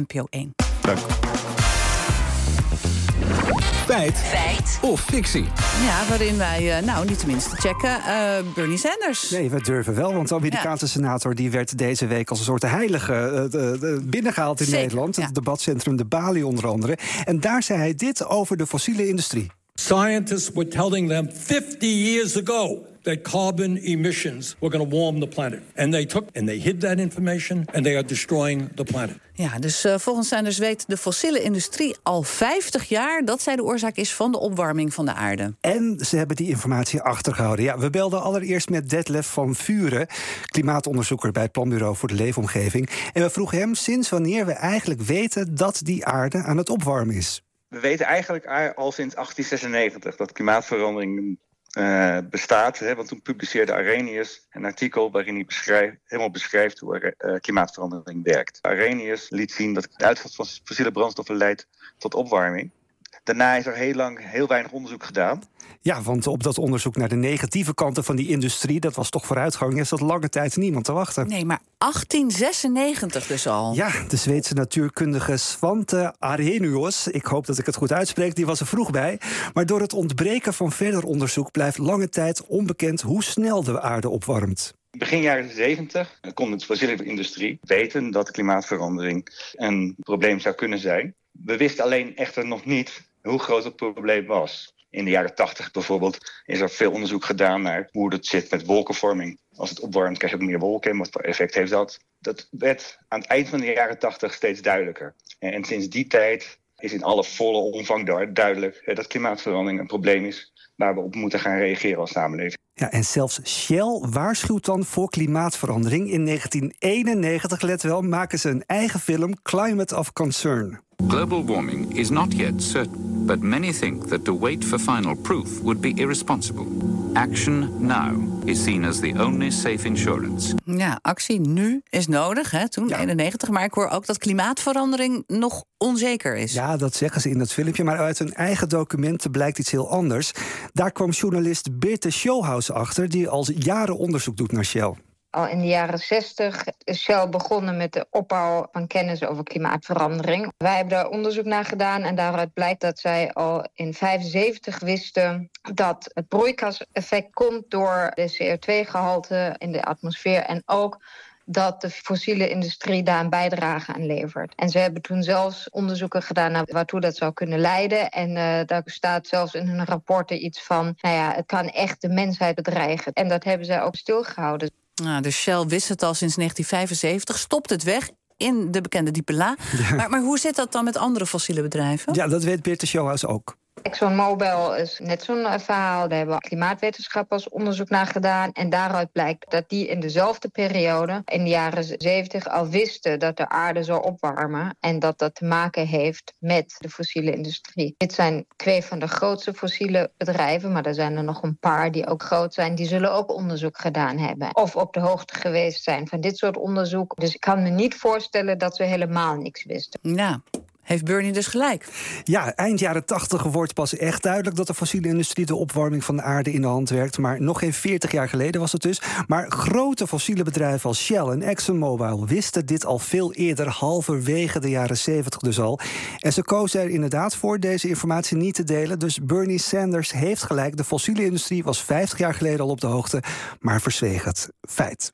NPO 1. Dank. Feit. Feit. Of fictie. Ja, waarin wij, uh, nou niet tenminste checken, uh, Bernie Sanders. Nee, we durven wel, want de Amerikaanse ja. senator... die werd deze week als een soort heilige uh, binnengehaald in Zeker, Nederland. ja. Het debatcentrum De Bali onder andere. En daar zei hij dit over de fossiele industrie. Scientists were telling them 50 years ago that carbon emissions were going to warm the planet. And they took and they hid that information and they are destroying the planet. Ja, dus uh, volgens Sanders weet de fossiele industrie al 50 jaar dat zij de oorzaak is van de opwarming van de aarde. En ze hebben die informatie achtergehouden. Ja, we belden allereerst met Detlef van Vuren, klimaatonderzoeker bij het Planbureau voor de Leefomgeving. En we vroegen hem sinds wanneer we eigenlijk weten dat die aarde aan het opwarmen is. We weten eigenlijk al sinds 1896 dat klimaatverandering uh, bestaat. Hè, want toen publiceerde Arrhenius een artikel waarin hij helemaal beschrijft hoe uh, klimaatverandering werkt. Arrhenius liet zien dat het uitstoot van fossiele brandstoffen leidt tot opwarming. Daarna is er heel lang heel weinig onderzoek gedaan. Ja, want op dat onderzoek naar de negatieve kanten van die industrie, dat was toch vooruitgang, is dat lange tijd niemand te wachten. Nee, maar 1896 dus al. Ja, de Zweedse natuurkundige Svante Arrhenius, ik hoop dat ik het goed uitspreek, die was er vroeg bij. Maar door het ontbreken van verder onderzoek blijft lange tijd onbekend hoe snel de aarde opwarmt. Begin jaren 70 kon de fossiele industrie weten dat klimaatverandering een probleem zou kunnen zijn. We wisten alleen echter nog niet hoe groot het probleem was. In de jaren 80 bijvoorbeeld is er veel onderzoek gedaan naar hoe het zit met wolkenvorming. Als het opwarmt krijg je ook meer wolken en wat voor effect heeft dat? Dat werd aan het eind van de jaren 80 steeds duidelijker. En sinds die tijd is in alle volle omvang duidelijk dat klimaatverandering een probleem is waar we op moeten gaan reageren als samenleving. Ja, en zelfs Shell waarschuwt dan voor klimaatverandering. In 1991, let wel, maken ze een eigen film Climate of Concern. Global warming is not yet certain, but many think that to wait for final proof would be irresponsible. Action now is seen as the only safe insurance. Ja, actie nu is nodig, hè, toen ja. 91. Maar ik hoor ook dat klimaatverandering nog onzeker is. Ja, dat zeggen ze in dat filmpje. Maar uit hun eigen documenten blijkt iets heel anders. Daar kwam journalist Birte Showhouse achter... die al jaren onderzoek doet naar Shell. Al in de jaren 60 is Shell begonnen met de opbouw van kennis over klimaatverandering. Wij hebben daar onderzoek naar gedaan en daaruit blijkt dat zij al in 75 wisten dat het broeikaseffect komt door de CO2-gehalte in de atmosfeer en ook dat de fossiele industrie daar een bijdrage aan levert. En ze hebben toen zelfs onderzoeken gedaan naar waartoe dat zou kunnen leiden. En uh, daar staat zelfs in hun rapporten iets van... nou ja, het kan echt de mensheid bedreigen. En dat hebben zij ook stilgehouden. Nou, dus Shell wist het al sinds 1975, stopt het weg in de bekende diepe la. Ja. Maar, maar hoe zit dat dan met andere fossiele bedrijven? Ja, dat weet Beerte Showhouse ook. ExxonMobil is net zo'n verhaal. Daar hebben klimaatwetenschappers onderzoek naar gedaan. En daaruit blijkt dat die in dezelfde periode, in de jaren 70, al wisten dat de aarde zou opwarmen. En dat dat te maken heeft met de fossiele industrie. Dit zijn twee van de grootste fossiele bedrijven. Maar er zijn er nog een paar die ook groot zijn. Die zullen ook onderzoek gedaan hebben. Of op de hoogte geweest zijn van dit soort onderzoek. Dus ik kan me niet voorstellen dat ze helemaal niks wisten. Ja. Heeft Bernie dus gelijk? Ja, eind jaren 80 wordt pas echt duidelijk dat de fossiele industrie de opwarming van de aarde in de hand werkt. Maar nog geen 40 jaar geleden was het dus. Maar grote fossiele bedrijven als Shell en ExxonMobil wisten dit al veel eerder, halverwege de jaren 70 dus al. En ze kozen er inderdaad voor deze informatie niet te delen. Dus Bernie Sanders heeft gelijk. De fossiele industrie was 50 jaar geleden al op de hoogte, maar verzweeg het. Feit.